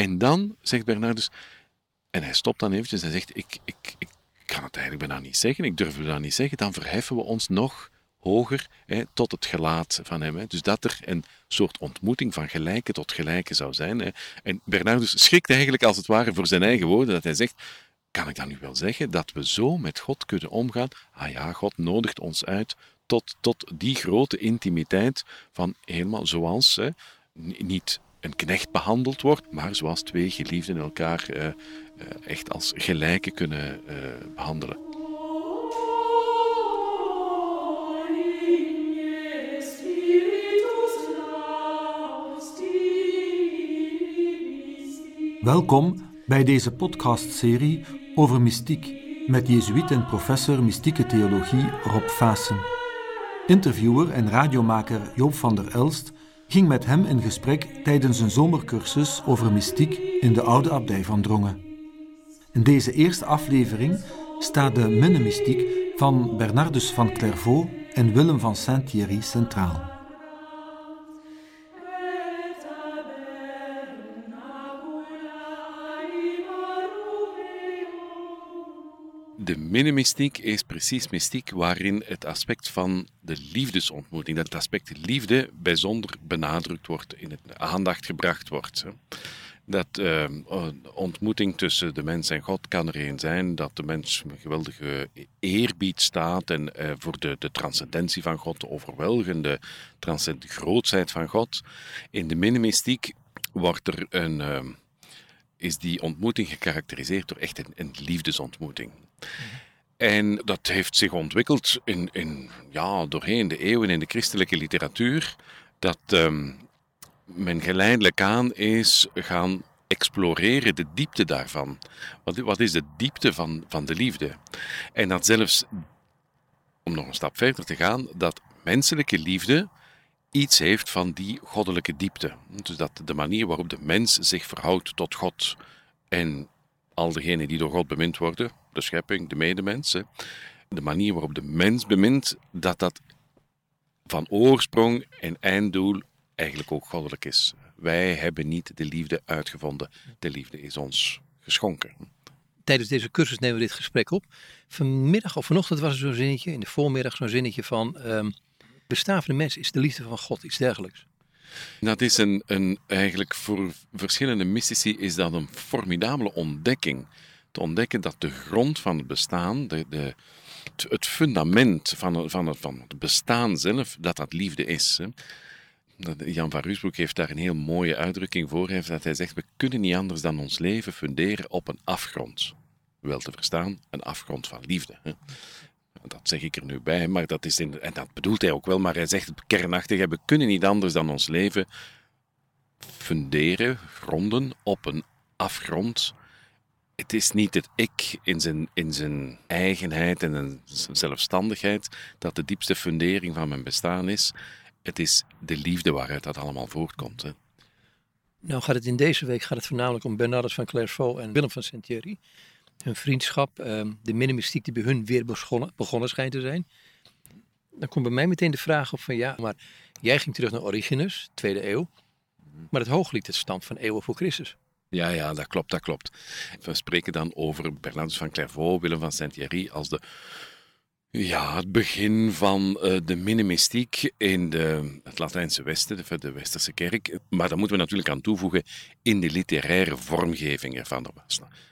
En dan zegt Bernardus, en hij stopt dan eventjes en zegt, ik, ik, ik kan het eigenlijk bijna niet zeggen, ik durf het bijna niet zeggen, dan verheffen we ons nog hoger hè, tot het gelaat van hem. Hè. Dus dat er een soort ontmoeting van gelijke tot gelijke zou zijn. Hè. En Bernardus schrikt eigenlijk als het ware voor zijn eigen woorden, dat hij zegt, kan ik dan nu wel zeggen dat we zo met God kunnen omgaan? Ah ja, God nodigt ons uit tot, tot die grote intimiteit van helemaal zoals hè, niet een knecht behandeld wordt, maar zoals twee geliefden elkaar uh, uh, echt als gelijke kunnen uh, behandelen. Welkom bij deze podcastserie over mystiek met jezuïet en professor mystieke theologie Rob Vaassen. Interviewer en radiomaker Joop van der Elst ging met hem in gesprek tijdens een zomercursus over mystiek in de oude abdij van Drongen. In deze eerste aflevering staat de minnemystiek van Bernardus van Clairvaux en Willem van Saint-Thierry centraal. De minnemystiek is precies mystiek waarin het aspect van de liefdesontmoeting, dat het aspect liefde bijzonder benadrukt wordt, in het aandacht gebracht wordt. Dat uh, ontmoeting tussen de mens en God kan er een zijn, dat de mens een geweldige eerbied staat en uh, voor de, de transcendentie van God, de overweldigende transcendente grootheid van God. In de minnemystiek wordt er een... Uh, is die ontmoeting gekarakteriseerd door echt een, een liefdesontmoeting. En dat heeft zich ontwikkeld in, in, ja, doorheen de eeuwen in de christelijke literatuur, dat um, men geleidelijk aan is gaan exploreren de diepte daarvan. Wat, wat is de diepte van, van de liefde? En dat zelfs, om nog een stap verder te gaan, dat menselijke liefde iets heeft van die goddelijke diepte. Dus dat de manier waarop de mens zich verhoudt tot God en al degenen die door God bemind worden, de schepping, de medemensen, de manier waarop de mens bemint, dat dat van oorsprong en einddoel eigenlijk ook goddelijk is. Wij hebben niet de liefde uitgevonden, de liefde is ons geschonken. Tijdens deze cursus nemen we dit gesprek op. Vanmiddag of vanochtend was er zo'n zinnetje, in de voormiddag zo'n zinnetje van... Um, bestaan van de mens is de liefde van God, iets dergelijks. Dat is een, een, eigenlijk voor verschillende mystici is dat een formidabele ontdekking. Te ontdekken dat de grond van het bestaan, de, de, het fundament van het, van, het, van het bestaan zelf, dat dat liefde is. Jan van Ruusbroek heeft daar een heel mooie uitdrukking voor. Dat hij zegt, we kunnen niet anders dan ons leven funderen op een afgrond. Wel te verstaan, een afgrond van liefde. Dat zeg ik er nu bij, maar dat is in, en dat bedoelt hij ook wel, maar hij zegt kernachtig, we kunnen niet anders dan ons leven funderen, gronden op een afgrond. Het is niet het ik in zijn, in zijn eigenheid en zijn zelfstandigheid dat de diepste fundering van mijn bestaan is. Het is de liefde waaruit dat allemaal voortkomt. Hè. Nou gaat het in deze week gaat het voornamelijk om Bernardus van Clairvaux en Willem van Saint-Thierry hun vriendschap, ehm, de minimystiek die bij hun weer begonnen, begonnen schijnt te zijn. Dan komt bij mij meteen de vraag op van ja, maar jij ging terug naar Origenes, tweede eeuw. Maar het hooglied het stamt van eeuwen voor Christus. Ja, ja, dat klopt, dat klopt. We spreken dan over Bernardus van Clairvaux, Willem van Saint-Thierry als de ja, het begin van uh, de minimystiek in de, het Latijnse Westen, de, de, Westerse kerk. Maar daar moeten we natuurlijk aan toevoegen in de literaire vormgeving ervan. Er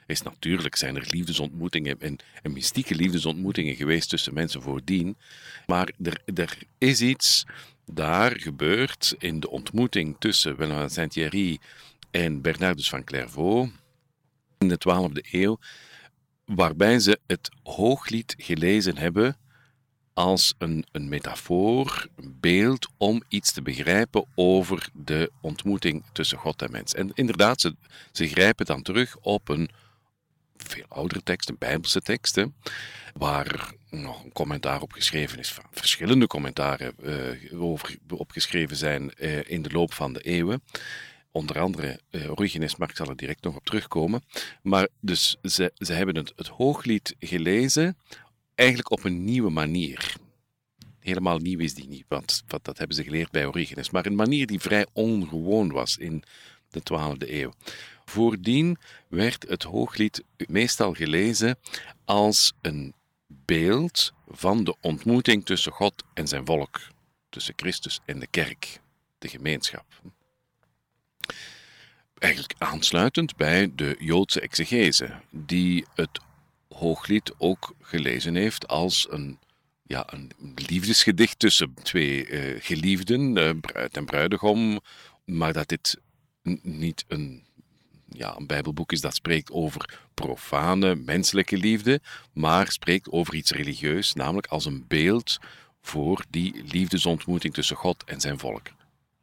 is natuurlijk zijn er liefdesontmoetingen en, en mystieke liefdesontmoetingen geweest tussen mensen voordien. Maar er, er is iets daar gebeurd in de ontmoeting tussen Willem Saint-Thierry en Bernardus van Clairvaux in de 12e eeuw waarbij ze het hooglied gelezen hebben als een, een metafoor, een beeld om iets te begrijpen over de ontmoeting tussen God en mens. En inderdaad, ze, ze grijpen dan terug op een veel oudere tekst, een Bijbelse tekst, waar nog een commentaar op geschreven is, verschillende commentaren uh, over opgeschreven zijn uh, in de loop van de eeuwen onder andere uh, Origenes, maar ik zal er direct nog op terugkomen. Maar dus ze, ze hebben het, hooglied gelezen, eigenlijk op een nieuwe manier. Helemaal nieuw is die niet, want wat, dat hebben ze geleerd bij Origenes. Maar een manier die vrij ongewoon was in de 12e eeuw. Voordien werd het hooglied meestal gelezen als een beeld van de ontmoeting tussen God en zijn volk, tussen Christus en de kerk, de gemeenschap. Eigenlijk aansluitend bij de Joodse exegese, die het hooglied ook gelezen heeft als een, ja, een liefdesgedicht tussen twee uh, geliefden, uh, bruid en bruidegom, maar dat dit niet een ja, een Bijbelboek is dat spreekt over profane menselijke liefde, maar spreekt over iets religieus, namelijk als een beeld voor die liefdesontmoeting tussen God en zijn volk.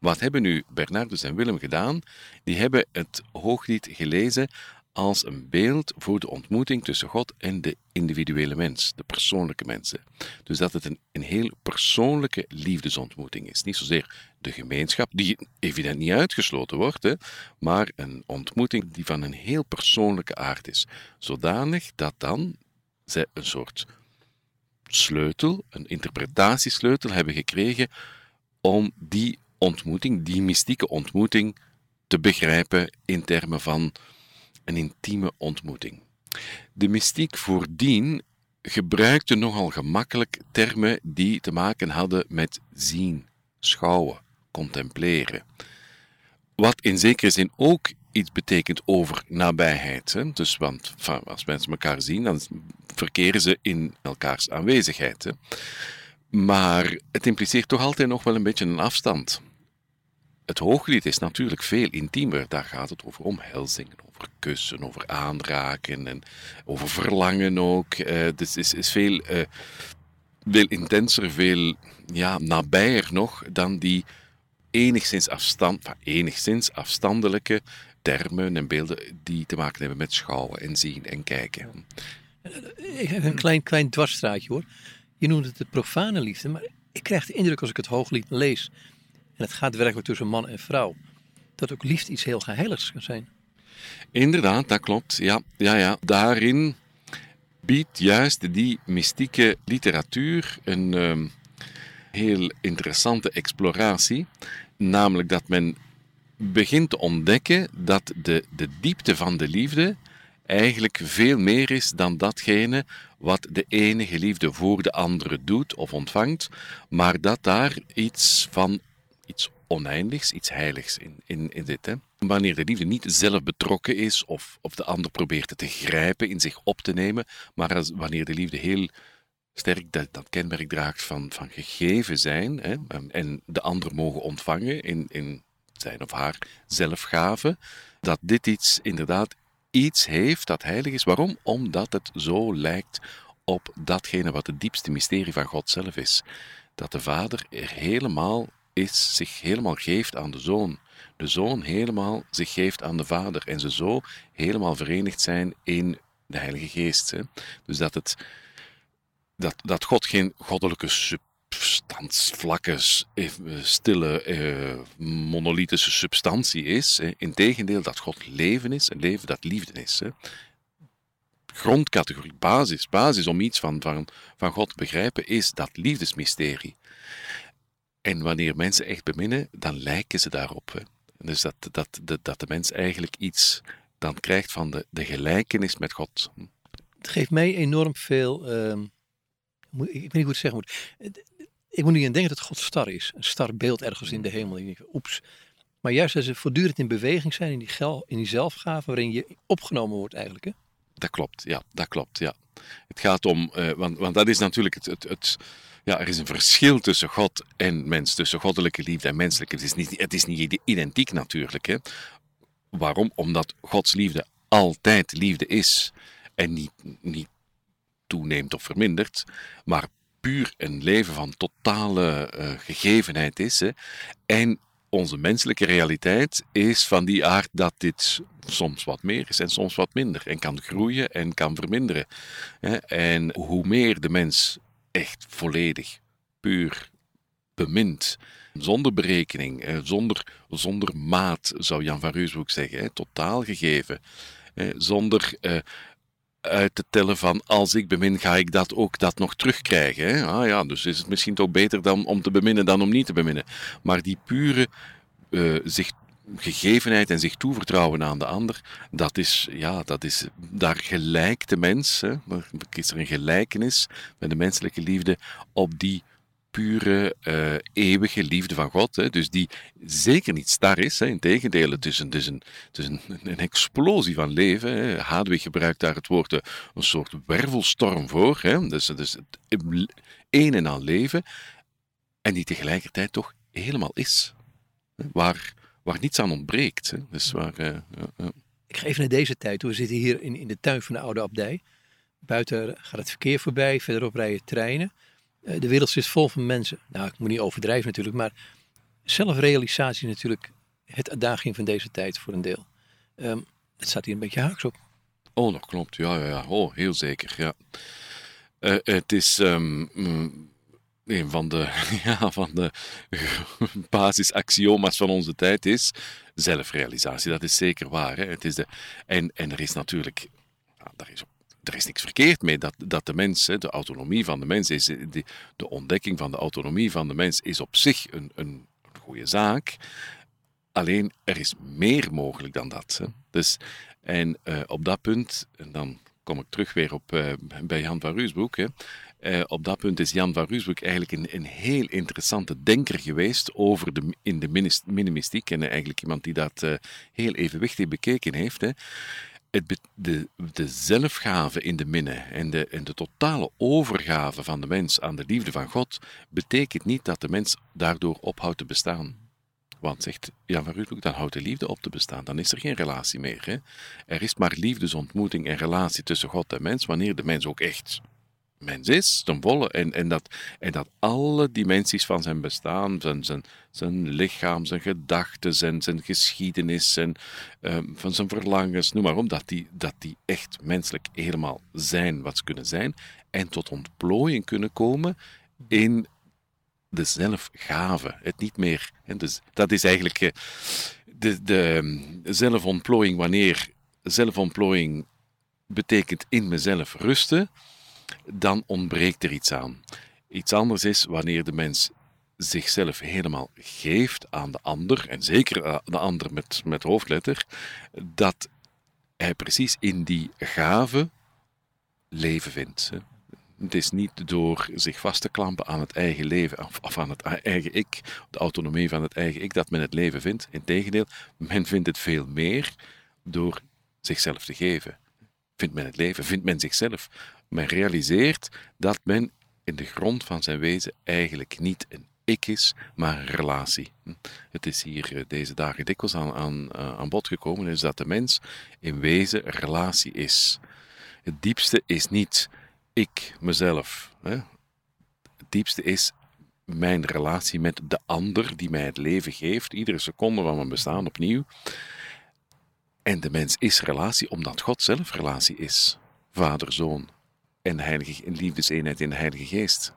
Wat hebben nu Bernardus en Willem gedaan? Die hebben het hooglied gelezen als een beeld voor de ontmoeting tussen God en de individuele mens, de persoonlijke mensen. Dus dat het een, een heel persoonlijke liefdesontmoeting is. Niet zozeer de gemeenschap, die evident niet uitgesloten wordt, hè, maar een ontmoeting die van een heel persoonlijke aard is. Zodanig dat dan zij een soort sleutel, een interpretatiesleutel hebben gekregen om die ontmoeting, die mystieke ontmoeting, te begrijpen in termen van een intieme ontmoeting. De mystiek voordien gebruikte nogal gemakkelijk termen die te maken hadden met zien, schouwen, contempleren. Wat in zekere zin ook iets betekent over nabijheid. Hè? Dus, want als mensen elkaar zien, dan verkeren ze in elkaars aanwezigheid. Hè? Maar het impliceert toch altijd nog wel een beetje een afstand. Het hooglied is natuurlijk veel intiemer. Daar gaat het over omhelzingen, over kussen, over aanraken en over verlangen ook. Uh, dus is, is veel, uh, veel intenser, veel ja, nabijer nog dan die enigszins, afstand, enigszins afstandelijke termen en beelden die te maken hebben met schouwen en zien en kijken. Ik heb een klein, klein dwarsstraatje hoor. Je noemt het de profane liefde, maar ik krijg de indruk als ik het hooglied lees en het gaat werkelijk tussen man en vrouw, dat ook liefde iets heel geheiligs kan zijn. Inderdaad, dat klopt. Ja, ja, ja. Daarin biedt juist die mystieke literatuur een uh, heel interessante exploratie. Namelijk dat men begint te ontdekken dat de, de diepte van de liefde eigenlijk veel meer is dan datgene wat de ene geliefde voor de andere doet of ontvangt, maar dat daar iets van iets oneindigs, iets heiligs in, in, in dit. Hè. Wanneer de liefde niet zelf betrokken is of, of de ander probeert het te grijpen, in zich op te nemen, maar als, wanneer de liefde heel sterk dat, dat kenmerk draagt van, van gegeven zijn hè, en de ander mogen ontvangen in, in zijn of haar zelfgave, dat dit iets inderdaad iets heeft dat heilig is. Waarom? Omdat het zo lijkt op datgene wat het diepste mysterie van God zelf is. Dat de Vader er helemaal is, zich helemaal geeft aan de zoon. De zoon helemaal zich geeft aan de vader. En ze zo helemaal verenigd zijn in de Heilige Geest. Hè. Dus dat, het, dat, dat God geen goddelijke substantsvlakke, eh, stille, eh, monolithische substantie is. Integendeel, dat God leven is, een leven dat liefde is. Hè. Grondcategorie, basis, basis om iets van, van, van God te begrijpen, is dat liefdesmysterie. En wanneer mensen echt beminnen, dan lijken ze daarop. Hè. Dus dat, dat, dat, dat de mens eigenlijk iets dan krijgt van de, de gelijkenis met God. Het geeft mij enorm veel. Uh, ik weet niet hoe het zeggen moet. Ik moet niet aan denken dat God star is. Een star beeld ergens in de hemel. Ik denk, oeps. Maar juist als ze voortdurend in beweging zijn, in die, gel, in die zelfgave, waarin je opgenomen wordt eigenlijk. Hè? Dat klopt, ja, dat klopt, ja. Het gaat om, uh, want, want dat is natuurlijk het, het, het ja, er is een verschil tussen God en mens, tussen goddelijke liefde en menselijke. Het is niet, het is niet identiek natuurlijk. Hè? Waarom? Omdat Gods liefde altijd liefde is en niet, niet toeneemt of vermindert, maar puur een leven van totale uh, gegevenheid is. Hè? En onze menselijke realiteit is van die aard dat dit soms wat meer is en soms wat minder. En kan groeien en kan verminderen. En hoe meer de mens echt volledig, puur bemind. Zonder berekening, eh, zonder, zonder maat, zou Jan van Reusbroek zeggen. Totaal gegeven. Zonder eh, uit te tellen van als ik bemin, ga ik dat ook dat nog terugkrijgen. Hè? Ah ja, dus is het misschien toch beter dan om te beminnen dan om niet te beminnen. Maar die pure, uh, zich gegevenheid en zich toevertrouwen aan de ander, dat is, ja, dat is daar gelijk de mens, hè, is er een gelijkenis met de menselijke liefde op die pure, uh, eeuwige liefde van God. Hè, dus die zeker niet star is. Hè, integendeel, het is, een, een explosie van leven. Hè. Hadwig gebruikt daar het woord eh, een soort wervelstorm voor. Hè, dus, dus het een en al leven. En die tegelijkertijd toch helemaal is. Waar, waar niets aan ontbreekt. Hè. Dus waar, uh, uh, Ik ga even naar deze tijd. We zitten hier in, in de tuin van de oude abdij. Buiten gaat het verkeer voorbij, verderop rijden treinen. Uh, de wereld zit vol van mensen. Nou, ik moet niet overdrijven natuurlijk, maar zelfrealisatie is natuurlijk het adagium van deze tijd voor een deel. Um, het staat hier een beetje haaks op. Oh, dat klopt. Ja, ja, ja. Oh, heel zeker. Ja. Uh, het is um, een van de, ja, van de basisaxioma's van onze tijd is zelfrealisatie. Dat is zeker waar. Hè? Het is de, en, en er is natuurlijk, daar is, er is niks verkeerd mee dat, dat de mens, de autonomie van de mens, is, de, de ontdekking van de autonomie van de mens is op zich een, een goede zaak. Alleen er is meer mogelijk dan dat. Hè? Dus, en uh, op dat punt, en dan kom ik terug weer op, uh, bij Jan van Ruusbroek. Hè. Uh, op dat punt is Jan van Ruusbroek eigenlijk een, een heel interessante denker geweest over de, in de minimistiek. En eigenlijk iemand die dat uh, heel evenwichtig bekeken heeft. Hè. Het, de, de zelfgave in de minne en de, en de totale overgave van de mens aan de liefde van God betekent niet dat de mens daardoor ophoudt te bestaan. Want zegt Jan van Ruudbroek, dan houdt de liefde op te bestaan. Dan is er geen relatie meer. Hè? Er is maar liefdesontmoeting en relatie tussen God en mens, wanneer de mens ook echt mens is, ten volle. En, en, dat, en dat alle dimensies van zijn bestaan, zijn, zijn, zijn lichaam, zijn gedachten, zijn, zijn geschiedenis, zijn, um, van zijn verlangens, noem maar op, dat die, dat die echt menselijk helemaal zijn wat ze kunnen zijn en tot ontplooiing kunnen komen in de zelfgave. Het niet meer. Dus dat is eigenlijk eh, de, de zelfontplooiing wanneer zelfontplooiing betekent in mezelf rusten, dan ontbreekt er iets aan. Iets anders is wanneer de mens zichzelf helemaal geeft aan de ander, en zeker de ander met, met hoofdletter, dat hij precies in die gave leven vindt. Het is niet door zich vast te klampen aan het eigen leven of aan het eigen ik, de autonomie van het eigen ik, dat men het leven vindt. Integendeel, men vindt het veel meer door zichzelf te geven. Vindt men het leven, vindt men zichzelf. Men realiseert dat men in de grond van zijn wezen eigenlijk niet een ik is, maar een relatie. Het is hier eh, deze dagen dikwijls aan, aan, eh, aan bod gekomen, is dat de mens in wezen een relatie is. Het diepste is niet ik, mezelf. Hè? Het diepste is mijn relatie met de ander die mij het leven geeft, iedere seconde van mijn bestaan opnieuw. En de mens is relatie omdat God zelf relatie is. Vader, Zoon en heilige, in liefdeseenheid in de Heilige Geest.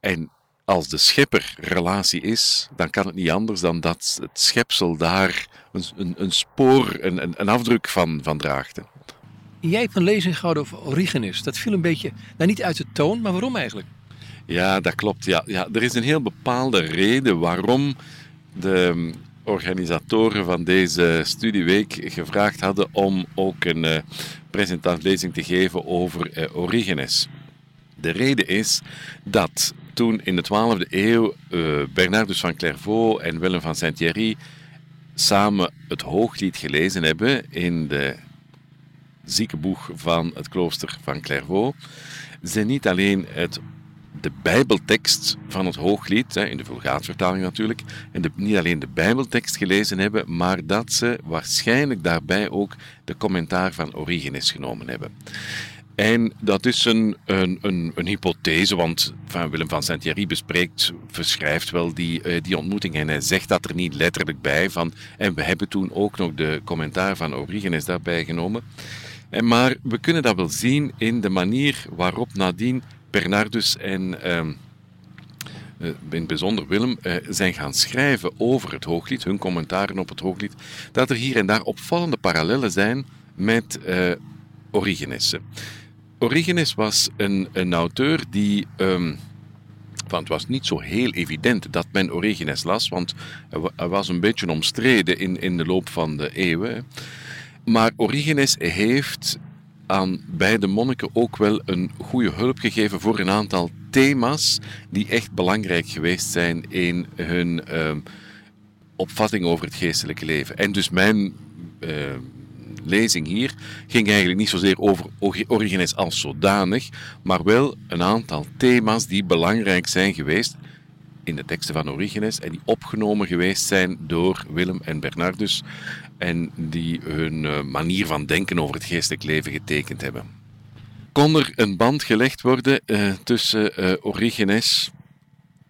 En als de schepper relatie is, dan kan het niet anders dan dat het schepsel daar een, een, een spoor, een, een afdruk van, van draagt. Jij hebt een lezing gehouden over Origenes. Dat viel een beetje, nou niet uit de toon, maar waarom eigenlijk? Ja, dat klopt. Ja, ja, er is een heel bepaalde reden waarom de organisatoren van deze studieweek gevraagd hadden om ook een uh, presentatielezing te geven over uh, Origenes. De reden is dat toen in de 12e eeuw uh, Bernardus van Clairvaux en Willem van Saint-Thierry samen het Hooglied gelezen hebben in de ziekenboeg van het klooster van Clairvaux, ze niet alleen het, de Bijbeltekst van het Hooglied, in de Vulgaatvertaling natuurlijk, en de, niet alleen de Bijbeltekst gelezen hebben, maar dat ze waarschijnlijk daarbij ook de commentaar van Origenes genomen hebben. En dat is een, een, een, hypothese, want van Willem van Saint-Thierry bespreekt, verschrijft wel die, uh, die ontmoeting en hij zegt dat er niet letterlijk bij van. En we hebben toen ook nog de commentaar van Origenes daarbij genomen. Maar we kunnen dat wel zien in de manier waarop nadien Bernardus en uh, in het bijzonder Willem uh, zijn gaan schrijven over het Hooglied, hun commentaren op het Hooglied, dat er hier en daar opvallende parallellen zijn met uh, Origenes. Origenes was een, een auteur die um, het was niet zo heel evident dat men Origenes las, want hij was een beetje omstreden in, in de loop van de eeuwen. Maar Origenes heeft aan beide monniken ook wel een goede hulp gegeven voor een aantal thema's die echt belangrijk geweest zijn in hun uh, opvatting over het geestelijke leven. En dus mijn uh, lezing hier ging eigenlijk niet zozeer over Origenes als zodanig, maar wel een aantal thema's die belangrijk zijn geweest in de teksten van Origenes en die opgenomen geweest zijn door Willem en Bernardus en die hun eh, manier van denken over het geestelijk leven getekend hebben. Kon er een band gelegd worden uh, tussen uh, Origenes,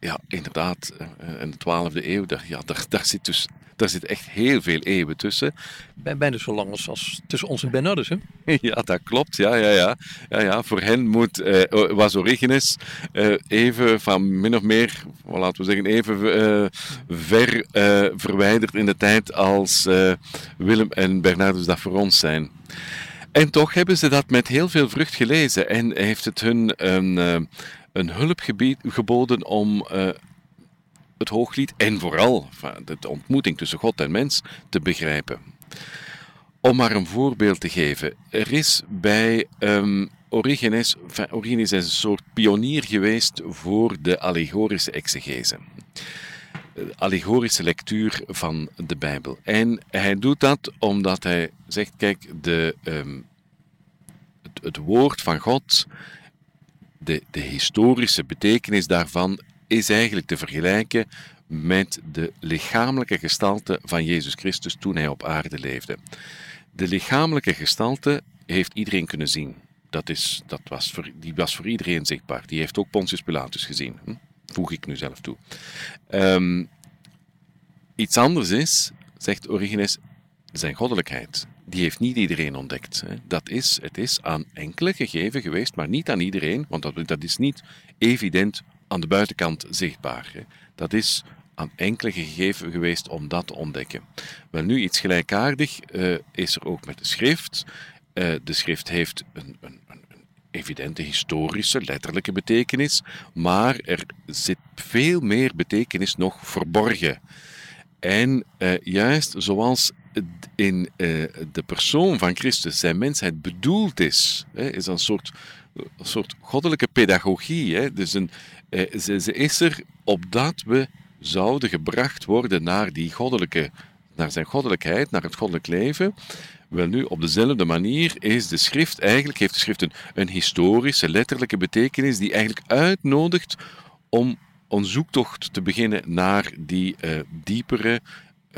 ja, inderdaad, in de 12e eeuw, daar, ja, daar, daar zit dus daar zit echt heel veel eeuwen tussen. Bijna zo lang als, als tussen ons en Bernardus, hè? ja, dat klopt. Ja, ja, ja. ja, ja. Voor hen moet, uh, was Origenes uh, even van min of meer, laten we zeggen, even uh, ver verwijderd in de tijd als Willem en Bernardus dat voor ons zijn. En toch hebben ze dat met heel veel vrucht gelezen en heeft het hun een, een hulp geboden om het hooglied en vooral de ontmoeting tussen God en mens te begrijpen. Om maar een voorbeeld te geven, er is bij um, Origenes, Origenes is een soort pionier geweest voor de allegorische exegese. Allegorische lectuur van de Bijbel. En hij doet dat omdat hij zegt: kijk, de, um, het, het, woord van God, de, de historische betekenis daarvan, is eigenlijk te vergelijken met de lichamelijke gestalte van Jezus Christus toen hij op aarde leefde. De lichamelijke gestalte heeft iedereen kunnen zien. Dat is, dat was voor, die was voor iedereen zichtbaar. Die heeft ook Pontius Pilatus gezien. Hm? Voeg ik nu zelf toe. Um, iets anders is, zegt Origenes, zijn goddelijkheid. Die heeft niet iedereen ontdekt. Dat is, het is aan enkele gegeven geweest, maar niet aan iedereen, want dat, dat is niet evident aan de buitenkant zichtbaar. Dat is aan enkele gegeven geweest om dat te ontdekken. Wel nu, iets gelijkaardig uh, is er ook met de schrift. Uh, de schrift heeft een, een, een, evidente historische, letterlijke betekenis, maar er zit veel meer betekenis nog verborgen. En uh, juist zoals in de persoon van Christus zijn mensheid bedoeld is, is een soort een soort goddelijke pedagogie. Hè? Dus een, eh, ze, ze, is er opdat we zouden gebracht worden naar die goddelijke, naar zijn goddelijkheid, naar het goddelijk leven. Wel nu, op dezelfde manier is de schrift eigenlijk, heeft de schrift een, historische, letterlijke betekenis die eigenlijk uitnodigt om een zoektocht te beginnen naar die uh, diepere,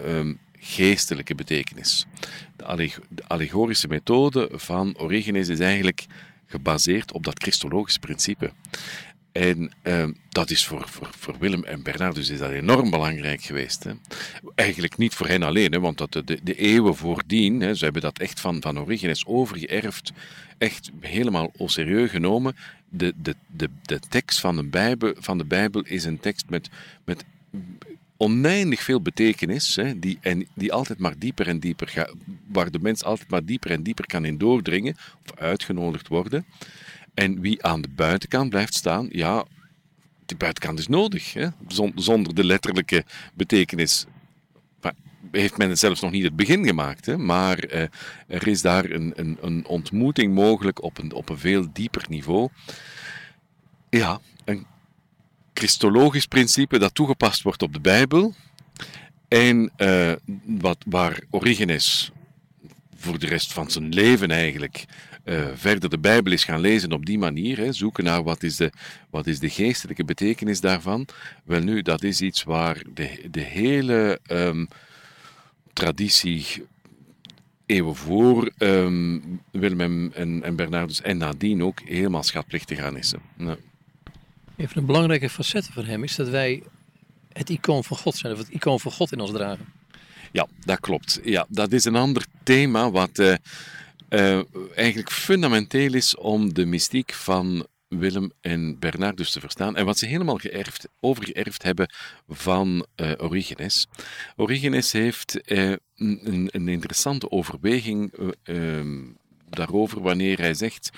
um, geestelijke betekenis. De, allegorische methode van Origenes is eigenlijk gebaseerd op dat christologische principe. En uh, dat is voor, voor, Willem en Bernardus is dat enorm belangrijk geweest. Hè. Eigenlijk niet voor hen alleen, hè, want dat de, de, eeuwen voordien, hè, ze hebben dat echt van, van Origenes overgeërfd, echt helemaal au serieus genomen. De, de, de, de tekst van de, Bijbel, van de Bijbel is een tekst met, met oneindig veel betekenis, hè, die, en die altijd maar dieper en dieper gaat, waar de mens altijd maar dieper en dieper kan in doordringen, of uitgenodigd worden. En wie aan de buitenkant blijft staan, ja, die buitenkant is nodig. Hè? Zonder de letterlijke betekenis heeft men het zelfs nog niet het begin gemaakt. Hè? Maar eh, er is daar een, een, een, ontmoeting mogelijk op een, op een veel dieper niveau. Ja, een christologisch principe dat toegepast wordt op de Bijbel. En uh, wat, waar Origenes voor de rest van zijn leven eigenlijk uh, verder de Bijbel is gaan lezen op die manier, hè, zoeken naar wat is, de, wat is de geestelijke betekenis daarvan. Wel nu, dat is iets waar de, de hele um, traditie eeuwen voor um, Willem en, en Bernardus en nadien ook helemaal schatplichtig aan is. Ja. Een van de belangrijke facetten van hem is dat wij het icoon van God zijn, of het icoon van God in ons dragen. Ja, dat klopt. Ja, dat is een ander thema wat uh, uh, eigenlijk fundamenteel is om de mystiek van Willem en Bernardus te verstaan. En wat ze helemaal geërfd, overgeërfd hebben van uh, Origenes. Origenes heeft een, een, interessante overweging ehm, daarover wanneer hij zegt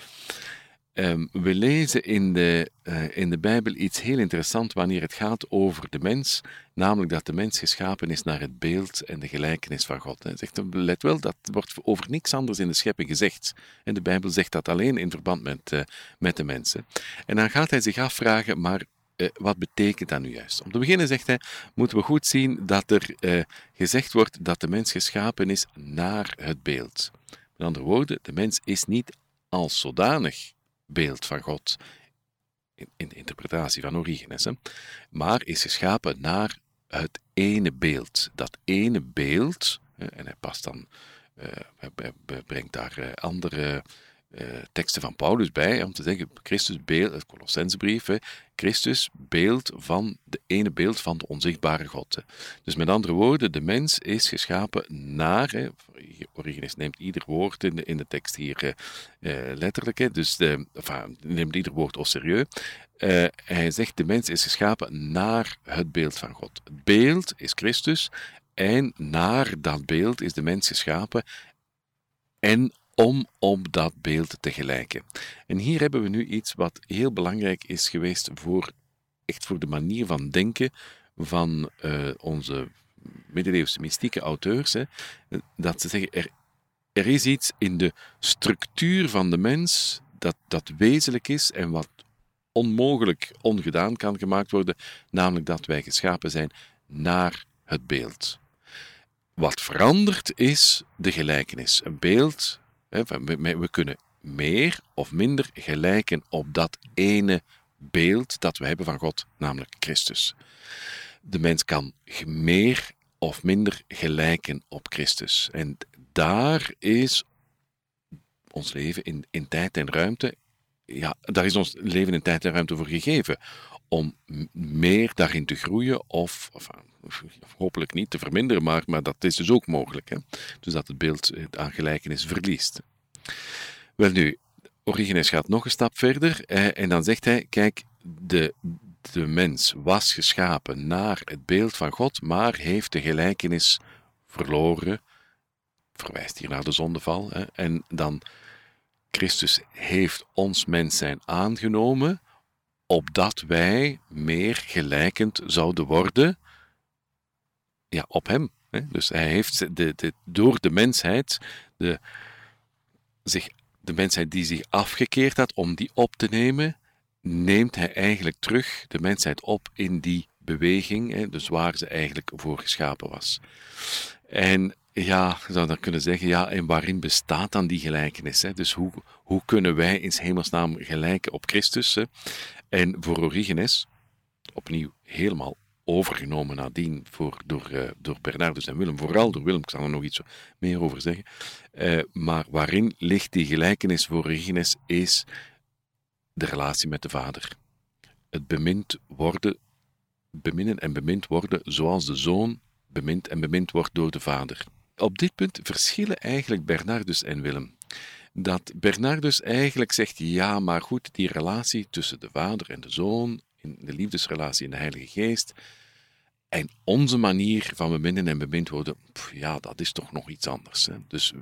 Ehm, we lezen in de, uh, in de Bijbel iets heel interessants wanneer het gaat over de mens, namelijk dat de mens geschapen is naar het beeld en de gelijkenis van God. Hij zegt, let wel, dat wordt over niks anders in de schepping gezegd. En de Bijbel zegt dat alleen in verband met, uh, met de mensen. En dan gaat hij zich afvragen, maar uh, wat betekent dat nu juist? Om te beginnen zegt hij, moeten we goed zien dat er gezegd wordt dat de mens geschapen is naar het beeld. Met andere woorden, de mens is niet als zodanig beeld van God in, de interpretatie van Origenes, hè, maar is geschapen naar het ene beeld. Dat ene beeld, en hij past dan, uh, hij brengt daar uh, andere teksten van Paulus bij, om te zeggen, Christus beeld, het Colossensebrief, Christus beeld van de ene beeld van de onzichtbare God. Dus met andere woorden, de mens is geschapen naar, hè, Origenes neemt ieder woord in de, in de tekst hier uh, letterlijk, hè, dus de, neemt ieder woord au serieus. Hij zegt, de mens is geschapen naar het beeld van God. Het beeld is Christus en naar dat beeld is de mens geschapen en om op dat beeld te gelijken. En hier hebben we nu iets wat heel belangrijk is geweest voor, echt voor de manier van denken van uh, onze middeleeuwse mystieke auteurs, hè, dat ze zeggen, er, er is iets in de structuur van de mens dat, dat wezenlijk is en wat onmogelijk ongedaan kan gemaakt worden, namelijk dat wij geschapen zijn naar het beeld. Wat verandert is de gelijkenis. Een beeld we kunnen meer of minder gelijken op dat ene beeld dat we hebben van God, namelijk Christus. De mens kan meer of minder gelijken op Christus. En daar is ons leven in, in tijd en ruimte, ja, daar is ons leven in tijd en ruimte voor gegeven. Om meer daarin te groeien of, of hopelijk niet te verminderen, maar, maar dat is dus ook mogelijk. Hè? Dus dat het beeld aan gelijkenis verliest. Wel nu, Origenes gaat nog een stap verder eh, en dan zegt hij: Kijk, de, de mens was geschapen naar het beeld van God, maar heeft de gelijkenis verloren. Verwijst hier naar de zondeval. Hè, en dan Christus heeft ons mens zijn aangenomen, opdat wij meer gelijkend zouden worden ja, op hem. Dus hij heeft de, de, door de mensheid de, zich, de mensheid die zich afgekeerd had om die op te nemen, neemt hij eigenlijk terug de mensheid op in die beweging, dus waar ze eigenlijk voor geschapen was. En ja, je zou dan kunnen zeggen, ja, en waarin bestaat dan die gelijkenis? Hè? Dus hoe, hoe kunnen wij in hemelsnaam gelijken op Christus? Hè? En voor Origenes, opnieuw helemaal overgenomen nadien voor, door, uh, door Bernardus en Willem, vooral door Willem, ik zal er nog iets meer over zeggen. Uh, maar waarin ligt die gelijkenis voor Origenes is de relatie met de Vader. Het bemind worden, beminnen en bemind worden zoals de Zoon bemind en bemind wordt door de Vader. Op dit punt verschillen eigenlijk Bernardus en Willem. Dat Bernardus eigenlijk zegt, ja, maar goed, die relatie tussen de Vader en de Zoon, in de liefdesrelatie in de Heilige Geest, en onze manier van beminnen en bemind worden, ja, dat is toch nog iets anders. Hè? Dus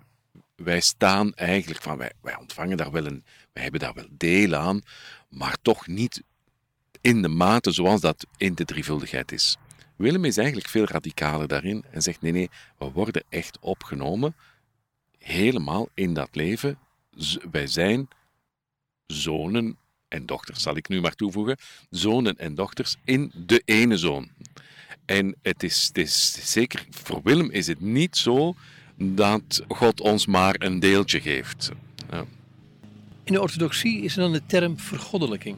wij staan eigenlijk van, wij, wij ontvangen daar wel een, wij hebben daar wel deel aan, maar toch niet in de mate zoals dat in de drievuldigheid is. Willem is eigenlijk veel radicaler daarin en zegt: nee, nee, we worden echt opgenomen helemaal in dat leven. Wij zijn zonen en dochters, zal ik nu maar toevoegen. Zonen en dochters in de ene zoon. En het is, het is zeker, voor Willem is het niet zo dat God ons maar een deeltje geeft. Ja. In de orthodoxie is er dan de term vergoddelijking.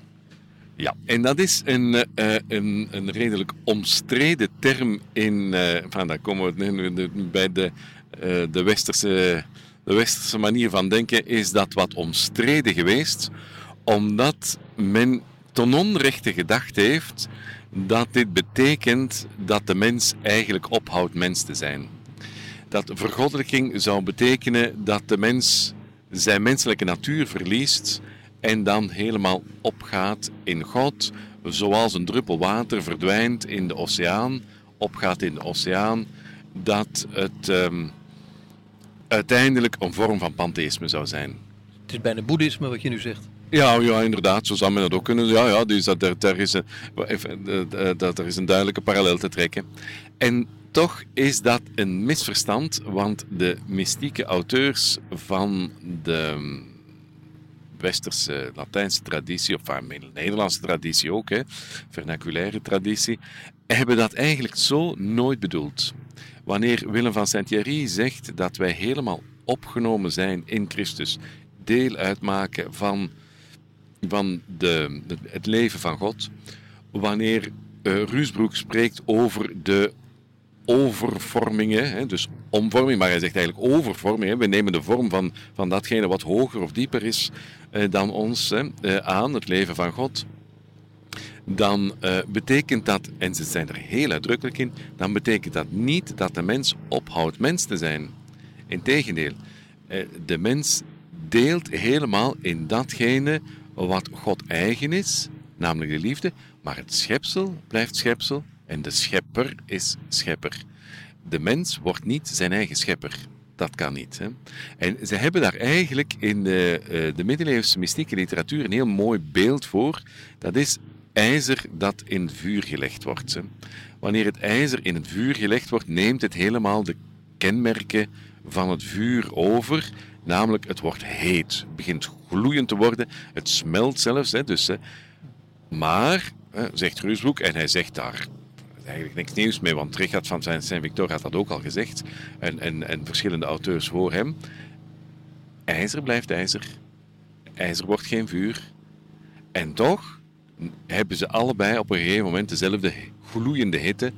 Ja, en dat is een, uh, een, een redelijk omstreden term in, uh, van, daar komen we bij de, uh, de, westerse, de westerse manier van denken, is dat wat omstreden geweest, omdat men ten onrechte gedacht heeft dat dit betekent dat de mens eigenlijk ophoudt mens te zijn. Dat vergoddelijking zou betekenen dat de mens zijn menselijke natuur verliest en dan helemaal opgaat in God, zoals een druppel water verdwijnt in de oceaan, opgaat in de oceaan, dat het um, uiteindelijk een vorm van pantheïsme zou zijn. Het is bijna boeddhisme wat je nu zegt. Ja, ja, inderdaad, zo zou men dat ook kunnen. Ja, ja, dus dat, er, daar is een, dat, er is een duidelijke parallel te trekken. En toch is dat een misverstand, want de mystieke auteurs van de westerse Latijnse traditie, of van de Nederlandse traditie ook, hè, vernaculaire traditie, hebben dat eigenlijk zo nooit bedoeld. Wanneer Willem van Saint-Thierry zegt dat wij helemaal opgenomen zijn in Christus, deel uitmaken van, van de, het leven van God, wanneer uh, Ruusbroek spreekt over de overvormingen, hè, dus omvorming, maar hij zegt eigenlijk overvorming. Hè. We nemen de vorm van, van datgene wat hoger of dieper is eh, dan ons hè, eh, aan, het leven van God. Dan eh, betekent dat, en ze zijn er heel uitdrukkelijk in, dan betekent dat niet dat de mens ophoudt mens te zijn. Integendeel, eh, de mens deelt helemaal in datgene wat God eigen is, namelijk de liefde, maar het schepsel blijft schepsel en de schepper is schepper. De mens wordt niet zijn eigen schepper. Dat kan niet. Hè? En ze hebben daar eigenlijk in de, uh, de middeleeuwse mystieke literatuur een heel mooi beeld voor. Dat is ijzer dat in vuur gelegd wordt. Hè? Wanneer het ijzer in het vuur gelegd wordt, neemt het helemaal de kenmerken van het vuur over. Namelijk, het wordt heet, het begint gloeiend te worden, het smelt zelfs. Hè, dus, hè. Maar, hè, zegt Ruusbroek, en hij zegt daar eigenlijk niks nieuws mee, want Richard van Saint-Victor had dat ook al gezegd. En, en, en verschillende auteurs voor hem. IJzer blijft ijzer. IJzer wordt geen vuur. En toch hebben ze allebei op een gegeven moment dezelfde gloeiende hitte.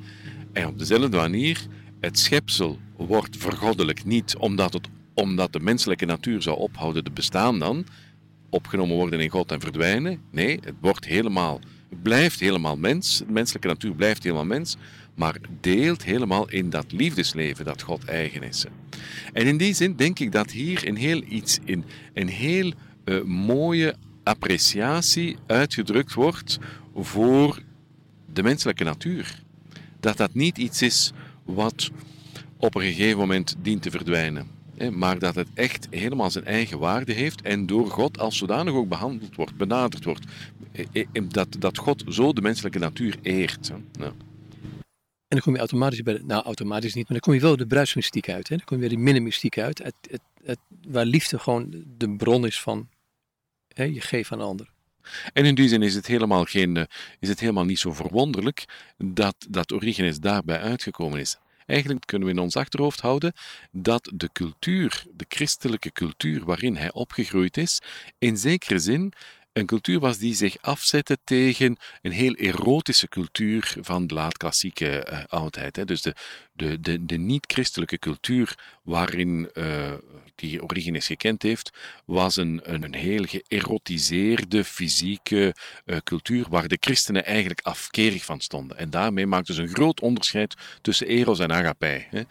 En op dezelfde manier, het schepsel wordt vergoddelijk niet omdat, het, omdat de menselijke natuur zou ophouden te bestaan dan, opgenomen worden in God en verdwijnen. Nee, het wordt helemaal blijft helemaal mens, de menselijke natuur blijft helemaal mens, maar deelt helemaal in dat liefdesleven dat God eigen is. En in die zin denk ik dat hier een heel iets in, een heel uh, mooie appreciatie uitgedrukt wordt voor de menselijke natuur. Dat dat niet iets is wat op een gegeven moment dient te verdwijnen maar dat het echt helemaal zijn eigen waarde heeft en door God als zodanig ook behandeld wordt, benaderd wordt. Dat, dat God zo de menselijke natuur eert. Ja. En dan kom je automatisch bij, nou automatisch niet, maar dan kom je wel de bruidsmystiek uit. Hè? Dan kom je weer die minimystiek uit, het, waar liefde gewoon de bron is van je geeft aan anderen. En in die zin is het helemaal, geen, eh, is het helemaal niet zo verwonderlijk dat, dat Origenes daarbij uitgekomen is. Eigenlijk kunnen we in ons achterhoofd houden dat de cultuur, de christelijke cultuur waarin hij opgegroeid is, in zekere zin cultuur was die zich afzette tegen een heel erotische cultuur van de laat-klassieke uh, oudheid. Hè. Dus de, de, de, de niet-christelijke cultuur waarin uh, die Origenes gekend heeft, was een, een, een heel geërotiseerde fysieke uh, cultuur waar de christenen eigenlijk afkerig van stonden. En daarmee maakten ze een groot onderscheid tussen eros en agape. Hè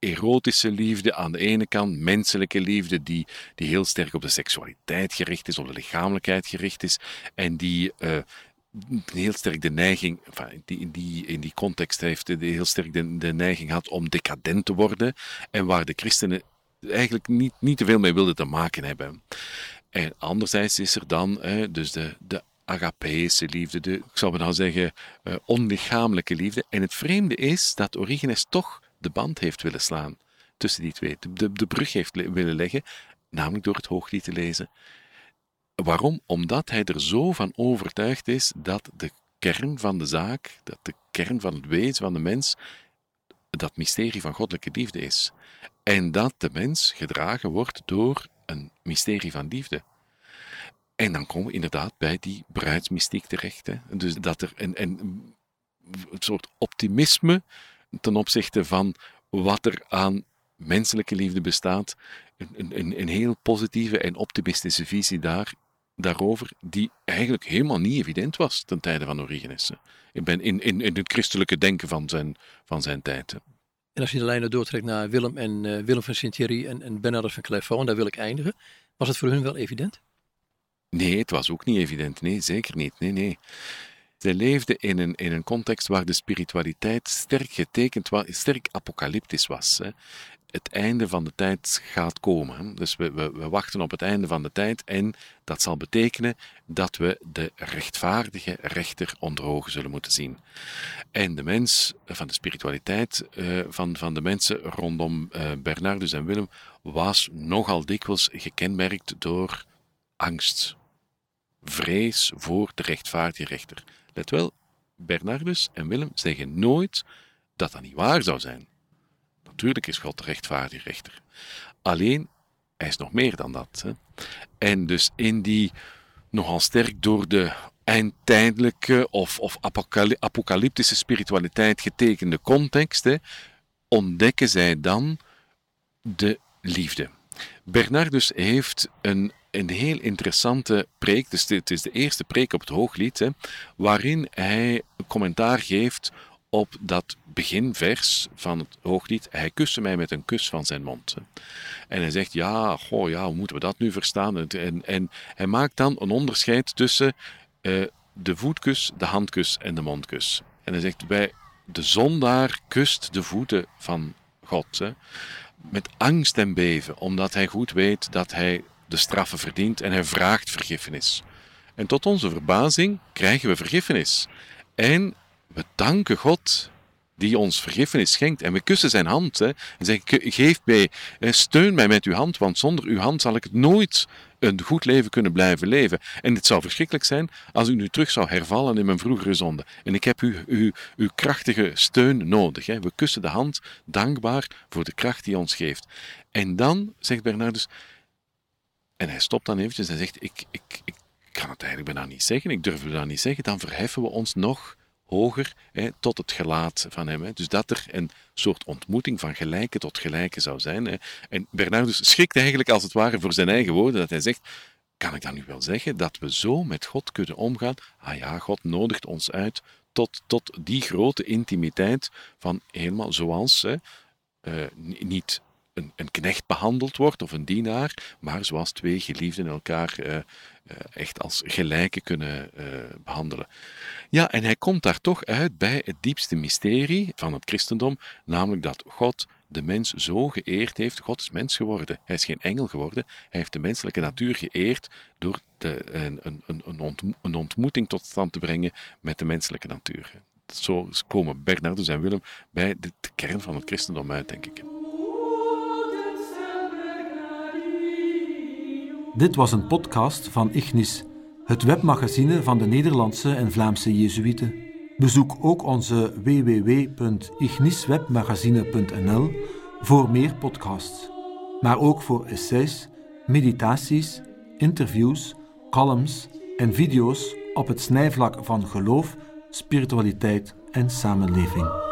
erotische liefde aan de ene kant, menselijke liefde die, die heel sterk op de seksualiteit gericht is, op de lichamelijkheid gericht is en die uh, heel sterk de neiging, die, in, die, in die context heeft, heel sterk de, neiging had om decadent te worden en waar de christenen eigenlijk niet, niet te veel mee wilden te maken hebben. En anderzijds is er dan dus de, de liefde, de, ik zou maar nou zeggen, uh, onlichamelijke liefde. En het vreemde is dat Origenes toch de band heeft willen slaan tussen die twee, de, de brug heeft willen leggen, namelijk door het hooglied te lezen. Waarom? Omdat hij er zo van overtuigd is dat de kern van de zaak, dat de kern van het wezen van de mens, dat mysterie van goddelijke liefde is. En dat de mens gedragen wordt door een mysterie van liefde. En dan komen we inderdaad bij die bruidsmystiek terecht. Hè. Dus dat er een, een, een soort optimisme ten opzichte van wat er aan menselijke liefde bestaat. Een, een, een heel positieve en optimistische visie daar, daarover, die eigenlijk helemaal niet evident was ten tijde van Origenes. Ik ben in, in, in het christelijke denken van zijn, van zijn tijd. En als je de lijnen doortrekt naar Willem en uh, Willem van Sint-Thierry en, en Bernardus van Clairvaux, en daar wil ik eindigen, was het voor hun wel evident? Nee, het was ook niet evident. Nee, zeker niet. Nee, nee. Zij leefden in een, in een context waar de spiritualiteit sterk getekend was, sterk apocalyptisch was. Hè. het einde van de tijd gaat komen. Dus we, we, we, wachten op het einde van de tijd en dat zal betekenen dat we de rechtvaardige rechter onder ogen zullen moeten zien. En de mens van de spiritualiteit uh, van, van de mensen rondom uh, Bernardus en Willem was nogal dikwijls gekenmerkt door angst, vrees voor de rechtvaardige rechter. Let wel, Bernardus en Willem zeggen nooit dat dat niet waar zou zijn. Natuurlijk is God de rechtvaardige rechter. Alleen, hij is nog meer dan dat. Hè? En dus in die nogal sterk door de eindtijdelijke of, of apocalyptische spiritualiteit getekende context, hè, ontdekken zij dan de liefde. Bernardus heeft een, een heel interessante preek, dus het is de eerste preek op het Hooglied, hè, waarin hij commentaar geeft op dat beginvers van het hooglied. Hij kuste mij met een kus van zijn mond. En hij zegt, ja, goh, ja, hoe moeten we dat nu verstaan? En, en hij maakt dan een onderscheid tussen uh, de voetkus, de handkus en de mondkus. En hij zegt, bij de zondaar kust de voeten van God. Hè, met angst en beven, omdat hij goed weet dat hij de straffen verdient en hij vraagt vergiffenis. En tot onze verbazing krijgen we vergiffenis. En we danken God die ons vergiffenis schenkt. En we kussen zijn hand hè, en zeggen: Geef mij, steun mij met uw hand, want zonder uw hand zal ik nooit een goed leven kunnen blijven leven. En het zou verschrikkelijk zijn als u nu terug zou hervallen in mijn vroegere zonde. En ik heb u, u, uw krachtige steun nodig. Hè. We kussen de hand dankbaar voor de kracht die ons geeft. En dan, zegt Bernardus, en hij stopt dan eventjes en zegt: Ik, ik, ik kan het eigenlijk bijna niet zeggen, ik durf het bijna niet zeggen. Dan verheffen we ons nog hoger hè, tot het gelaat van hem. Hè. Dus dat er een soort ontmoeting van gelijke tot gelijke zou zijn. Hè. En Bernardus schrikt eigenlijk als het ware voor zijn eigen woorden, dat hij zegt, kan ik dan nu wel zeggen dat we zo met God kunnen omgaan? Ah ja, God nodigt ons uit tot, tot die grote intimiteit van helemaal zoals, hè, uh, niet een, knecht behandeld wordt of een dienaar, maar zoals twee geliefden elkaar uh, uh, echt als gelijke kunnen uh, behandelen. Ja, en hij komt daar toch uit bij het diepste mysterie van het christendom, namelijk dat God de mens zo geëerd heeft. God is mens geworden. Hij is geen engel geworden. Hij heeft de menselijke natuur geëerd door de, een, een, een, ontmoeting tot stand te brengen met de menselijke natuur. Zo komen Bernardus en Willem bij de kern van het christendom uit, denk ik. Dit was een podcast van Ignis, het webmagazine van de Nederlandse en Vlaamse Jezuïeten. Bezoek ook onze www.igniswebmagazine.nl voor meer podcasts, maar ook voor essays, meditaties, interviews, columns en video's op het snijvlak van geloof, spiritualiteit en samenleving.